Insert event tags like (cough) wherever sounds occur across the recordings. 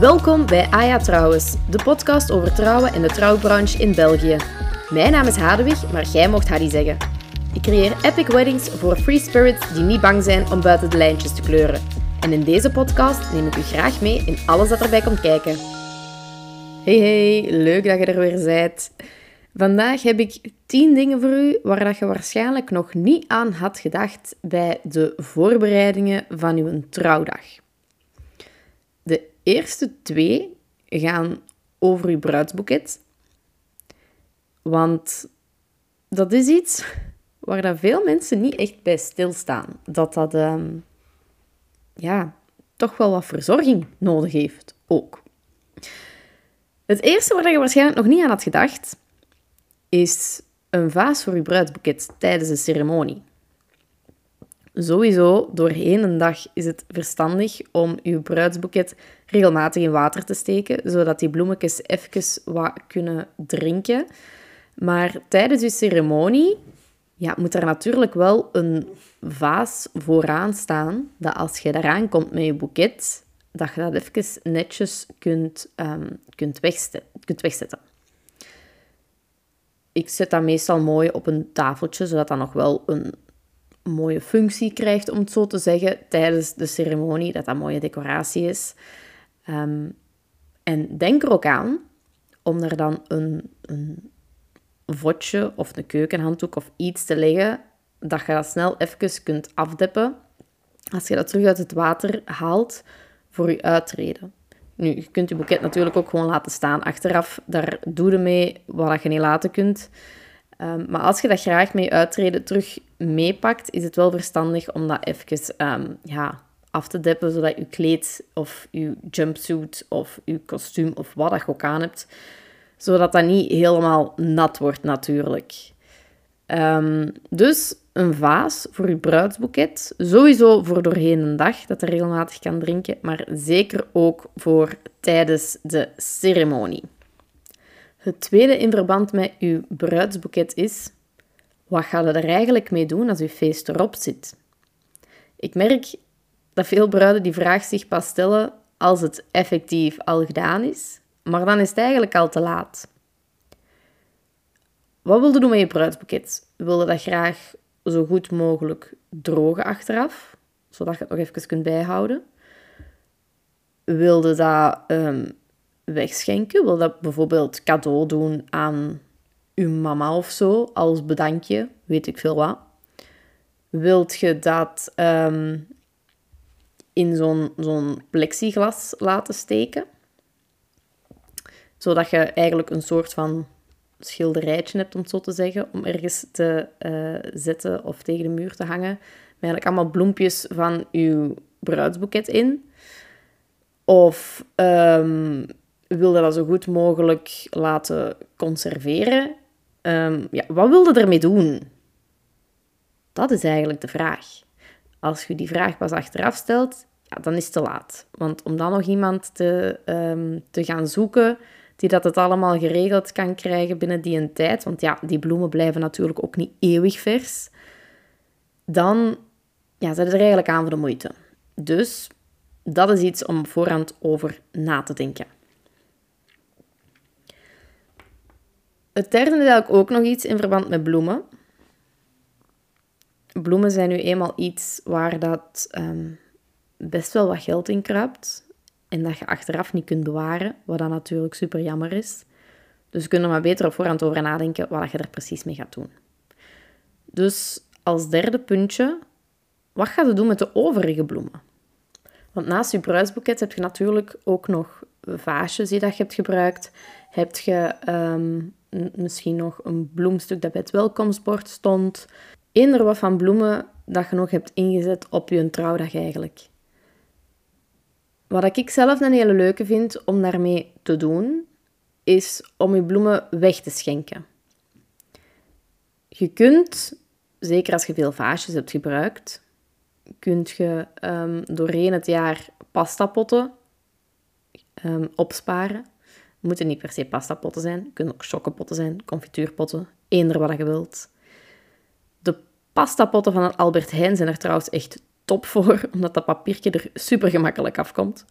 Welkom bij Aya Trouwens, de podcast over trouwen en de trouwbranche in België. Mijn naam is Hadewig, maar jij mocht Hadi zeggen. Ik creëer epic weddings voor free spirits die niet bang zijn om buiten de lijntjes te kleuren. En in deze podcast neem ik u graag mee in alles dat erbij komt kijken. Hey hey, leuk dat je er weer bent. Vandaag heb ik 10 dingen voor u waar dat je waarschijnlijk nog niet aan had gedacht bij de voorbereidingen van uw trouwdag. Eerste twee gaan over uw bruidsboeket. Want dat is iets waar dat veel mensen niet echt bij stilstaan. Dat dat ehm, ja, toch wel wat verzorging nodig heeft ook. Het eerste waar je waarschijnlijk nog niet aan had gedacht, is een vaas voor je bruidsboeket tijdens de ceremonie. Sowieso, doorheen een dag is het verstandig om je bruidsboeket regelmatig in water te steken, zodat die bloemetjes even wat kunnen drinken. Maar tijdens je ceremonie ja, moet er natuurlijk wel een vaas vooraan staan, dat als je daaraan komt met je boeket, dat je dat even netjes kunt, um, kunt, kunt wegzetten. Ik zet dat meestal mooi op een tafeltje, zodat dat nog wel een mooie functie krijgt, om het zo te zeggen, tijdens de ceremonie, dat dat mooie decoratie is. Ehm, en denk er ook aan om er dan een, een vodje of een keukenhanddoek of iets te leggen, dat je dat snel even kunt afdeppen als je dat terug uit het water haalt voor je uitreden. Nu, je kunt je boeket natuurlijk ook gewoon laten staan achteraf. Daar doe je mee wat je niet laten kunt. Ehm, maar als je dat graag mee uitreden terug meepakt, is het wel verstandig om dat even um, ja, af te deppen, zodat je kleed of je jumpsuit of je kostuum of wat je ook aan hebt, zodat dat niet helemaal nat wordt natuurlijk. Um, dus een vaas voor je bruidsboeket. Sowieso voor doorheen een dag, dat er regelmatig kan drinken, maar zeker ook voor tijdens de ceremonie. Het tweede in verband met uw bruidsboeket is, wat ga je er eigenlijk mee doen als uw feest erop zit? Ik merk dat veel bruiden die vraag zich pas stellen als het effectief al gedaan is, maar dan is het eigenlijk al te laat. Wat wil je doen met je bruidsboeket? Wil je dat graag zo goed mogelijk drogen achteraf, zodat je het nog even kunt bijhouden? Wilde dat um, wegschenken? Wil dat bijvoorbeeld cadeau doen aan uw mama of zo, als bedankje, weet ik veel wat? Wilt je dat um, in zo'n zo'n plexiglas laten steken? Zodat je eigenlijk een soort van schilderijtje hebt, om het zo te zeggen, om ergens te uh, zetten of tegen de muur te hangen. Met eigenlijk allemaal bloempjes van uw bruidsboeket in. Of um, wil je dat zo goed mogelijk laten conserveren? Um, ja, wat wil je ermee doen? Dat is eigenlijk de vraag. Als je die vraag pas achteraf stelt, ja, dan is het te laat. Want om dan nog iemand te, um, te gaan zoeken die dat het allemaal geregeld kan krijgen binnen die een tijd, want ja, die bloemen blijven natuurlijk ook niet eeuwig vers, dan ja, zet er eigenlijk aan voor de moeite. Dus dat is iets om voorhand over na te denken. Het derde is eigenlijk ook nog iets in verband met bloemen. Bloemen zijn nu eenmaal iets waar dat ehm, best wel wat geld in kruipt en dat je achteraf niet kunt bewaren, wat dan natuurlijk super jammer is. Dus je kunt er maar beter op voorhand over nadenken wat je er precies mee gaat doen. Dus als derde puntje, wat ga je doen met de overige bloemen? Want naast je bruidsboeket heb je natuurlijk ook nog vaasjes die dat je hebt gebruikt. Heb je ehm, misschien nog een bloemstuk dat bij het welkomstbord stond. Eender wat van bloemen dat je nog hebt ingezet op je trouwdag eigenlijk. Wat ik zelf een hele leuke vind om daarmee te doen, is om je bloemen weg te schenken. Je kunt, zeker als je veel vaasjes hebt gebruikt, kunt je um, doorheen het jaar pastapotten um, opsparen. Moeten niet per se pastapotten zijn, het kunnen ook chockenpotten zijn, confituurpotten, eender wat je wilt. De pastapotten van Albert Heijn zijn er trouwens echt top voor, (laughs) omdat dat papiertje er super gemakkelijk afkomt.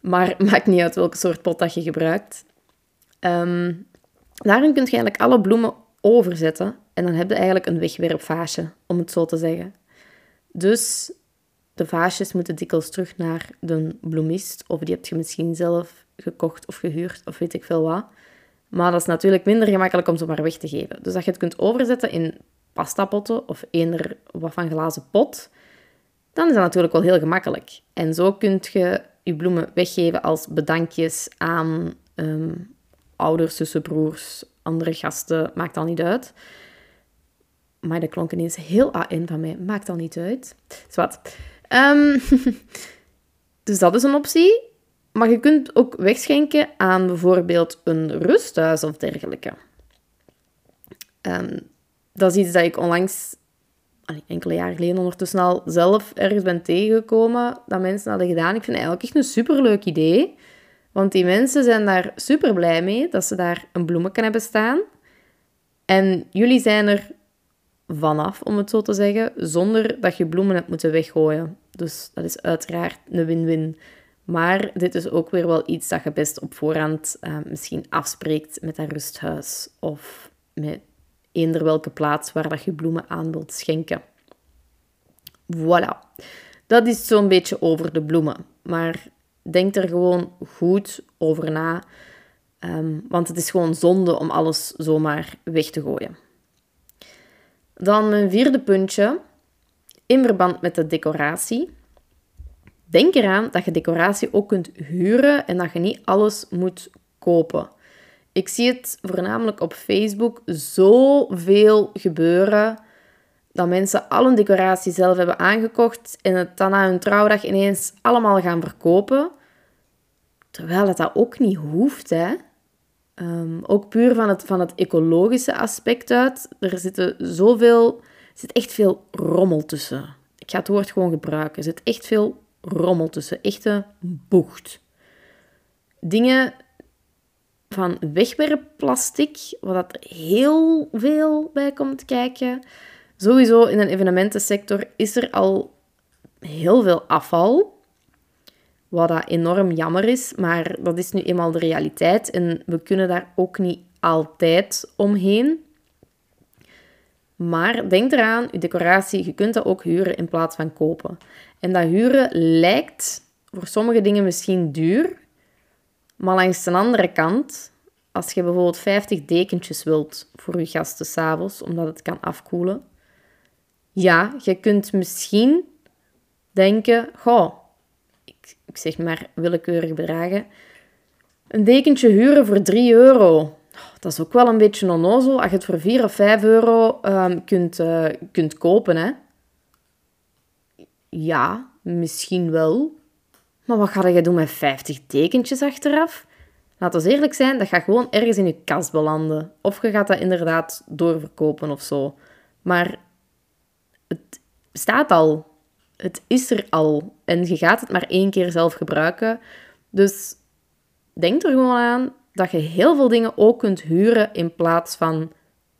Maar maakt niet uit welke soort pot dat je gebruikt. Ehm, daarin kun je eigenlijk alle bloemen overzetten. En dan heb je eigenlijk een wegwerpvaasje, om het zo te zeggen. Dus de vaasjes moeten dikwijls terug naar de bloemist. Of die heb je misschien zelf gekocht of gehuurd, of weet ik veel wat. Maar dat is natuurlijk minder gemakkelijk om ze maar weg te geven. Dus dat je het kunt overzetten in pastapotten of eender wat van glazen pot, dan is dat natuurlijk wel heel gemakkelijk. En zo kun je je bloemen weggeven als bedankjes aan um, ouders, zussen, broers, andere gasten, maakt al niet uit. Maar dat klonk ineens heel AN van mij, maakt al niet uit. Zwat. Um, (laughs) dus dat is een optie. Maar je kunt ook wegschenken aan bijvoorbeeld een rusthuis of dergelijke. Um, dat is iets dat ik onlangs, enkele jaren geleden ondertussen al zelf ergens ben tegengekomen, dat mensen hadden gedaan. Ik vind het eigenlijk echt een superleuk idee. Want die mensen zijn daar super blij mee dat ze daar een bloemetje hebben staan. En jullie zijn er vanaf, om het zo te zeggen, zonder dat je bloemen hebt moeten weggooien. Dus dat is uiteraard een win-win. Maar dit is ook weer wel iets dat je best op voorhand uh, misschien afspreekt met dat rusthuis of met eender welke plaats waar dat je bloemen aan wilt schenken. Voilà. Dat is zo'n beetje over de bloemen. Maar denk er gewoon goed over na. Um, want het is gewoon zonde om alles zomaar weg te gooien. Dan een vierde puntje. In verband met de decoratie. Denk eraan dat je decoratie ook kunt huren en dat je niet alles moet kopen. Ik zie het voornamelijk op Facebook zoveel gebeuren dat mensen al een decoratie zelf hebben aangekocht en het dan na hun trouwdag ineens allemaal gaan verkopen. Terwijl dat, dat ook niet hoeft, hè. Um, ook puur van het, van het ecologische aspect uit. Er zitten zoveel, zit echt veel rommel tussen. Ik ga het woord gewoon gebruiken. Er zit echt veel rommel tussen. Echte bocht. Dingen van wegwerpplastic, wat dat heel veel bij komt kijken. Sowieso in een evenementensector is er al heel veel afval, wat dat enorm jammer is, maar dat is nu eenmaal de realiteit en we kunnen daar ook niet altijd omheen. Maar denk eraan, je decoratie, je kunt dat ook huren in plaats van kopen. En dat huren lijkt voor sommige dingen misschien duur, maar langs de andere kant, als je bijvoorbeeld 50 dekentjes wilt voor je gasten s'avonds, omdat het kan afkoelen, ja, je kunt misschien denken, goh, ik, zeg maar willekeurig bedragen, een dekentje huren voor 3 euro. Dat is ook wel een beetje onnozel als je het voor 4 of 5 euro um, kunt, uh, kunt kopen. Hè? Ja, misschien wel. Maar wat ga je doen met 50 tekentjes achteraf? Laat we eerlijk zijn, dat gaat gewoon ergens in je kast belanden. Of je gaat dat inderdaad doorverkopen of zo. Maar het bestaat al. Het is er al. En je gaat het maar één keer zelf gebruiken. Dus denk er gewoon aan dat je heel veel dingen ook kunt huren in plaats van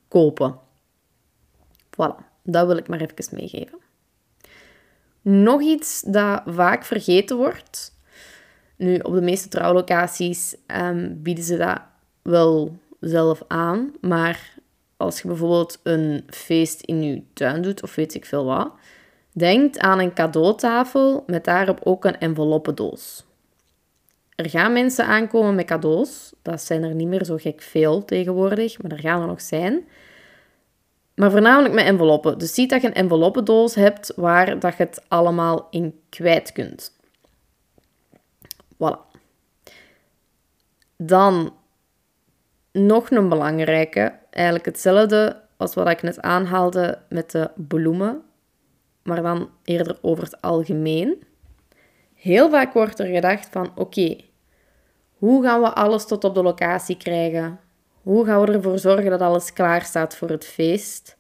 kopen. Voilà, dat wil ik maar even meegeven. Nog iets dat vaak vergeten wordt. Nu, op de meeste trouwlocaties um, bieden ze dat wel zelf aan. Maar als je bijvoorbeeld een feest in je tuin doet, of weet ik veel wat, denk aan een cadeautafel met daarop ook een enveloppendoos. Er gaan mensen aankomen met cadeaus. Dat zijn er niet meer zo gek veel tegenwoordig, maar er gaan er nog zijn. Maar voornamelijk met enveloppen. Dus zie dat je een enveloppendoos hebt waar dat je het allemaal in kwijt kunt. Voilà. Dan nog een belangrijke. Eigenlijk hetzelfde als wat ik net aanhaalde met de bloemen. Maar dan eerder over het algemeen. Heel vaak wordt er gedacht van, oké, hoe gaan we alles tot op de locatie krijgen? Hoe gaan we ervoor zorgen dat alles klaar staat voor het feest?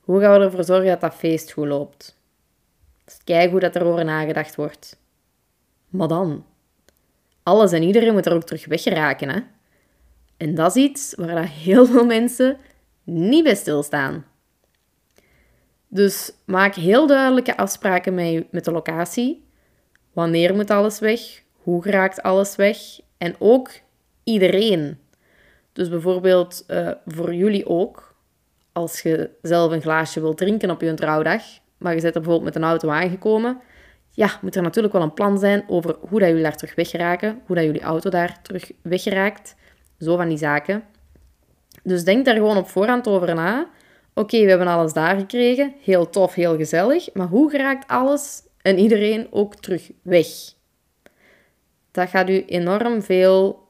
Hoe gaan we ervoor zorgen dat dat feest goed loopt? Kijk hoe dat erover nagedacht wordt. Maar dan, alles en iedereen moet er ook terug weggeraken, hè? En dat is iets waar dat heel veel mensen niet bij stilstaan. Dus maak heel duidelijke afspraken met, met de locatie. Wanneer moet alles weg? hoe geraakt alles weg? En ook iedereen. Dus bijvoorbeeld uh, voor jullie ook, als je zelf een glaasje wilt drinken op je trouwdag, maar je bent er bijvoorbeeld met een auto aangekomen, ja, moet er natuurlijk wel een plan zijn over hoe dat jullie daar terug weggeraken, hoe dat jullie auto daar terug weggeraakt. Zo van die zaken. Dus denk daar gewoon op voorhand over na. Oké, we hebben alles daar gekregen. Heel tof, heel gezellig. Maar hoe geraakt alles en iedereen ook terug weg? Dat gaat u enorm veel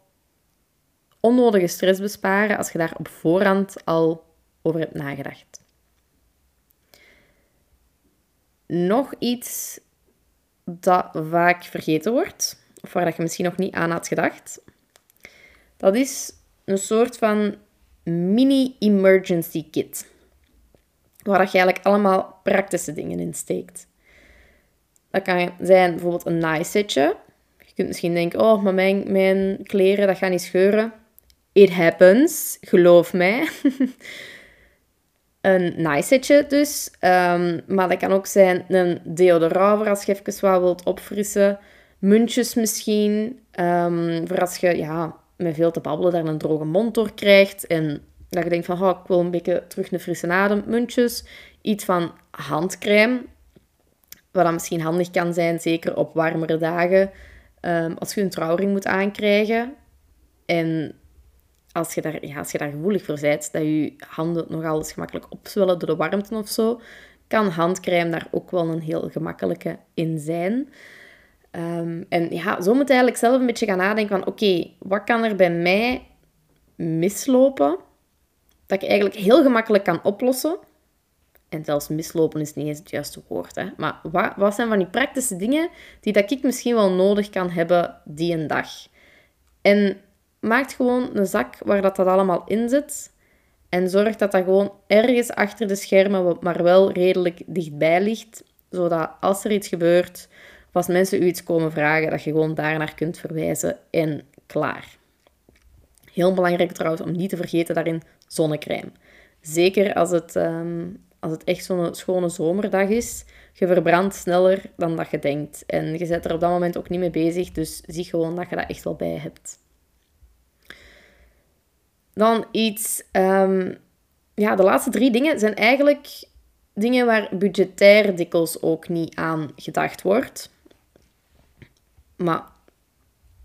onnodige stress besparen als je daar op voorhand al over hebt nagedacht. Nog iets dat vaak vergeten wordt, of waar je misschien nog niet aan had gedacht, dat is een soort van mini-emergency kit. Waar je eigenlijk allemaal praktische dingen in steekt. Dat kan zijn bijvoorbeeld een naaisetje. Je kunt misschien denken, oh, maar mijn, mijn kleren, dat gaat niet scheuren. It happens, geloof mij. (laughs) een naaisetje dus. Um, maar dat kan ook zijn een deodorant voor als je even wat wilt opfrissen. Muntjes misschien, um, voor als je ja, met veel te babbelen daar een droge mond door krijgt. En dat je denkt van, oh, ik wil een beetje terug een frisse adem. Muntjes, iets van handcrème. Wat dan misschien handig kan zijn, zeker op warmere dagen. Um, als je een trouwring moet aankrijgen. En als je daar, ja, als je daar gevoelig voor bent, dat je handen nogal eens gemakkelijk opzwellen door de warmte of zo, kan handcrème daar ook wel een heel gemakkelijke in zijn. Ehm, en ja, zo moet je eigenlijk zelf een beetje gaan nadenken van oké, wat kan er bij mij mislopen dat ik eigenlijk heel gemakkelijk kan oplossen? En zelfs mislopen is niet eens het juiste woord. Hè? Maar wat, wat zijn van die praktische dingen die dat ik misschien wel nodig kan hebben die een dag? En maak gewoon een zak waar dat, dat allemaal in zit. En zorg dat dat gewoon ergens achter de schermen, maar wel redelijk dichtbij ligt. Zodat als er iets gebeurt, als mensen u iets komen vragen, dat je gewoon daarnaar kunt verwijzen en klaar. Heel belangrijk trouwens om niet te vergeten daarin zonnecrème. Zeker als het, ehm, als het echt zo'n schone zomerdag is. Je verbrandt sneller dan dat je denkt. En je zet er op dat moment ook niet mee bezig. Dus zie gewoon dat je dat echt wel bij hebt. Dan iets... Um, ja, de laatste drie dingen zijn eigenlijk dingen waar budgetair dikwijls ook niet aan gedacht wordt. Maar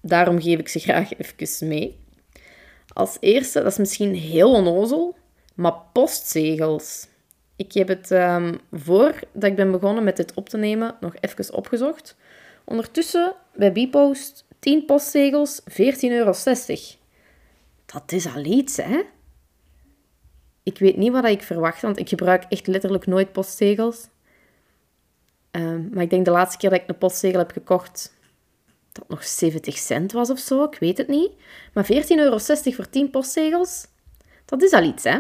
daarom geef ik ze (laughs) graag even mee. Als eerste, dat is misschien heel onnozel, maar postzegels. Ik heb het um, voor dat ik ben begonnen met dit op te nemen nog even opgezocht. Ondertussen bij Bpost 10 postzegels, 14,60 euro. Dat is al iets, hè? Ik weet niet wat ik verwacht, want ik gebruik echt letterlijk nooit postzegels. Um, maar ik denk de laatste keer dat ik een postzegel heb gekocht, dat nog 70 cent was of zo, ik weet het niet. Maar 14,60 euro voor 10 postzegels, dat is al iets, hè?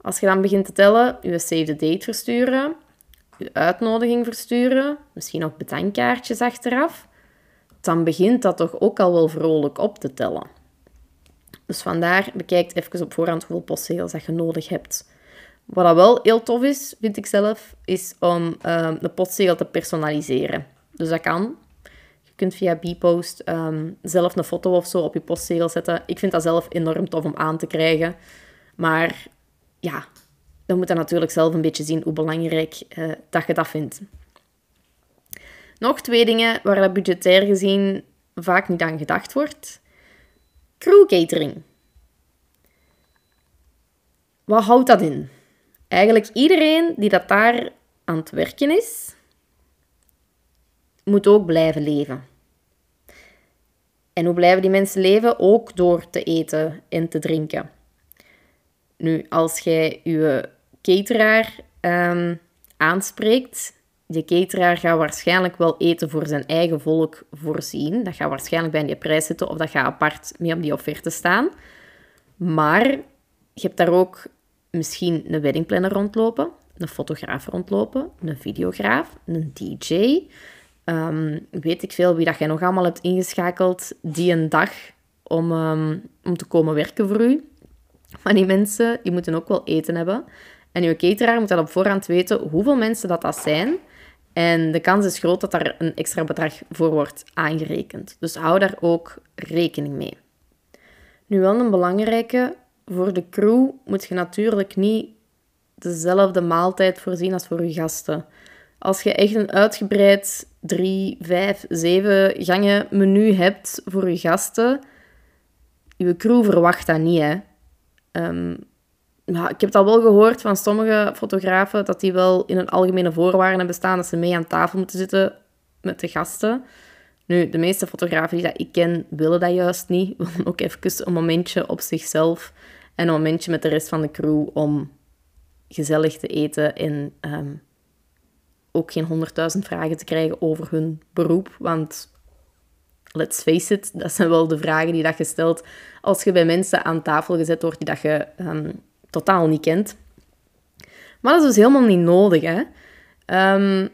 Als je dan begint te tellen, je save the date versturen, je uitnodiging versturen, misschien ook bedankkaartjes achteraf, dan begint dat toch ook al wel vrolijk op te tellen. Dus vandaar, bekijk even op voorhand hoeveel postzegels dat je nodig hebt. Wat dat wel heel tof is, vind ik zelf, is om uh, de postzegel te personaliseren. Dus dat kan kunt via Bpost um, zelf een foto of zo op je postzegel zetten. Ik vind dat zelf enorm tof om aan te krijgen. Maar ja, dan moet je natuurlijk zelf een beetje zien hoe belangrijk uh, dat je dat vindt. Nog twee dingen waar dat budgetair gezien vaak niet aan gedacht wordt. Crew catering. Wat houdt dat in? Eigenlijk iedereen die dat daar aan het werken is, moet ook blijven leven. En hoe blijven die mensen leven? Ook door te eten en te drinken. Nu, als jij je cateraar um, aanspreekt, die cateraar gaat waarschijnlijk wel eten voor zijn eigen volk voorzien. Dat gaat waarschijnlijk bij die prijs zitten of dat gaat apart mee op die offerte staan. Maar je hebt daar ook misschien een weddingplanner rondlopen, een fotograaf rondlopen, een videograaf, een DJ, um, weet ik veel wie dat jij nog allemaal hebt ingeschakeld die een dag om, um, om te komen werken voor u. Maar die mensen, die moeten ook wel eten hebben. En uw cateraar moet dan op voorhand weten hoeveel mensen dat, dat zijn. En de kans is groot dat daar een extra bedrag voor wordt aangerekend. Dus hou daar ook rekening mee. Nu wel een belangrijke, voor de crew moet je natuurlijk niet dezelfde maaltijd voorzien als voor je gasten. Als je echt een uitgebreid drie, vijf, zeven gangen menu hebt voor je gasten, je crew verwacht dat niet, hè. Ehm, ja, ik heb al wel gehoord van sommige fotografen dat die wel in een algemene voorwaarden hebben staan dat ze mee aan tafel moeten zitten met de gasten. Nu, de meeste fotografen die dat ik ken, willen dat juist niet. (laughs) Willen ook even een momentje op zichzelf en een momentje met de rest van de crew om gezellig te eten en ehm, ook geen honderdduizend vragen te krijgen over hun beroep. Want let's face it, dat zijn wel de vragen die dat je stelt als je bij mensen aan tafel gezet wordt die dat je ehm, totaal niet kent. Maar dat is dus helemaal niet nodig. Hè? Ehm,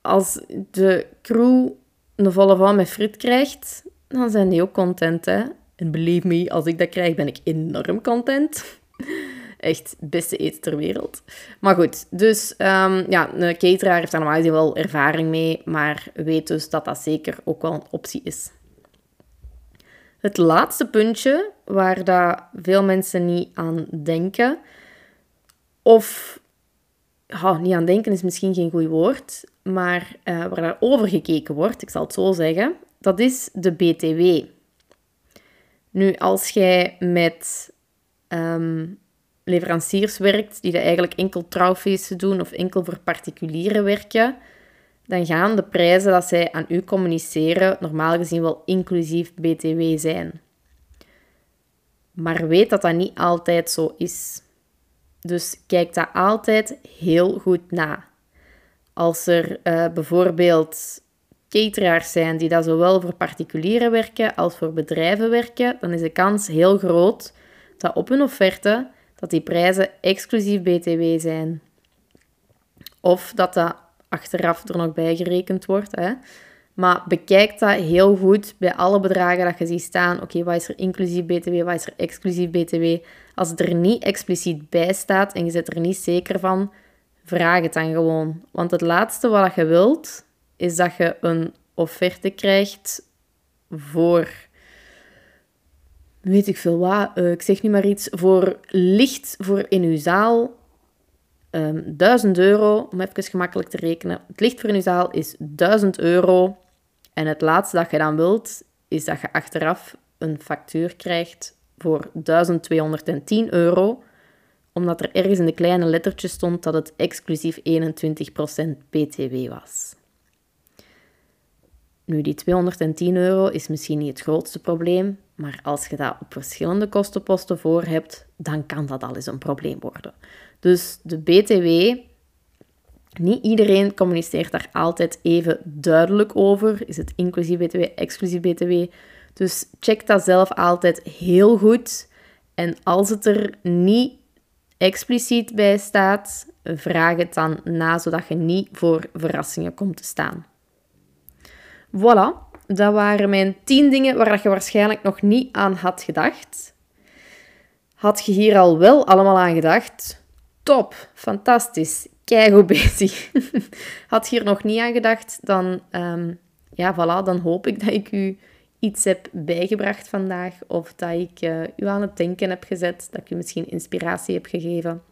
als de crew een volle van met friet krijgt, dan zijn die ook content. Hè? En believe me, als ik dat krijg, ben ik enorm content. (laughs) Echt beste eten ter wereld. Maar goed, dus um, ja, een cateraar heeft daar normaal wel ervaring mee, maar weet dus dat dat zeker ook wel een optie is. Het laatste puntje waar dat veel mensen niet aan denken, of ja, niet aan denken is misschien geen goed woord, maar uh, waar daar over gekeken wordt, ik zal het zo zeggen, dat is de BTW. Nu, als jij met um, leveranciers werkt die eigenlijk enkel trouwfeesten doen of enkel voor particulieren werken, dan gaan de prijzen dat zij aan u communiceren normaal gezien wel inclusief BTW zijn. Maar weet dat dat niet altijd zo is. Dus kijk dat altijd heel goed na. Als er uh, bijvoorbeeld cateraars zijn die dat zowel voor particulieren werken als voor bedrijven werken, dan is de kans heel groot dat op hun offerte dat die prijzen exclusief BTW zijn. Of dat dat achteraf er nog bij gerekend wordt. Hè. Maar bekijk dat heel goed bij alle bedragen dat je ziet staan. Oké, wat is er inclusief BTW, wat is er exclusief BTW? Als het er niet expliciet bij staat en je zit er niet zeker van, vraag het dan gewoon. Want het laatste wat je wilt, is dat je een offerte krijgt voor weet ik veel wat, uh, ik zeg nu maar iets, voor licht voor in uw zaal um, ehm, 1000 euro, om even gemakkelijk te rekenen. Het licht voor in zaal is 1000 euro. En het laatste dat je dan wilt, is dat je achteraf een factuur krijgt voor 1210 euro, omdat er ergens in de kleine lettertjes stond dat het exclusief 21% BTW was. Nu, die 210 euro is misschien niet het grootste probleem, maar als je dat op verschillende kostenposten voor hebt, dan kan dat al eens een probleem worden. Dus de BTW, niet iedereen communiceert daar altijd even duidelijk over. Is het inclusief BTW, exclusief BTW? Dus check dat zelf altijd heel goed. En als het er niet expliciet bij staat, vraag het dan na, zodat je niet voor verrassingen komt te staan. Voilà, dat waren mijn 10 dingen waar je waarschijnlijk nog niet aan had gedacht. Had je hier al wel allemaal aan gedacht? Top, fantastisch, keigoed bezig. (laughs) had je hier nog niet aan gedacht, dan, um, ja, voilà, dan hoop ik dat ik u iets heb bijgebracht vandaag. Of dat ik uh, u aan het denken heb gezet, dat ik u misschien inspiratie heb gegeven.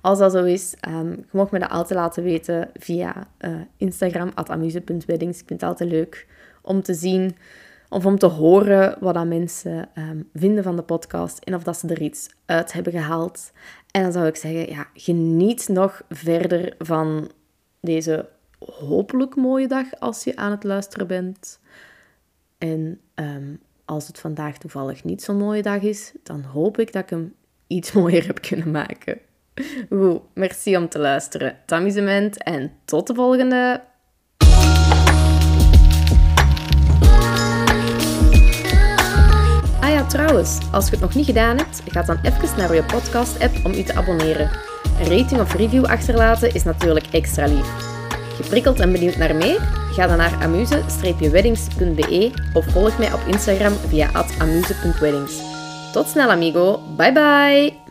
Als dat zo is, um, je mag me dat altijd laten weten via uh, Instagram, amuse.weddings. Ik vind het altijd leuk om te zien of om te horen wat dat mensen um, vinden van de podcast en of dat ze er iets uit hebben gehaald. En dan zou ik zeggen, ja, geniet nog verder van deze hopelijk mooie dag als je aan het luisteren bent. En um, als het vandaag toevallig niet zo'n mooie dag is, dan hoop ik dat ik hem iets (laughs) mooier heb kunnen maken. Goed, merci om te luisteren. Amusement en tot de volgende. Trouwens, als je het nog niet gedaan hebt, ga dan even naar je podcast-app om je te abonneren. Een rating of review achterlaten is natuurlijk extra lief. Geprikkeld en benieuwd naar meer? Ga dan naar amuse-weddings.be of volg mij op Instagram via amuse.weddings. Tot snel, amigo. Bye bye!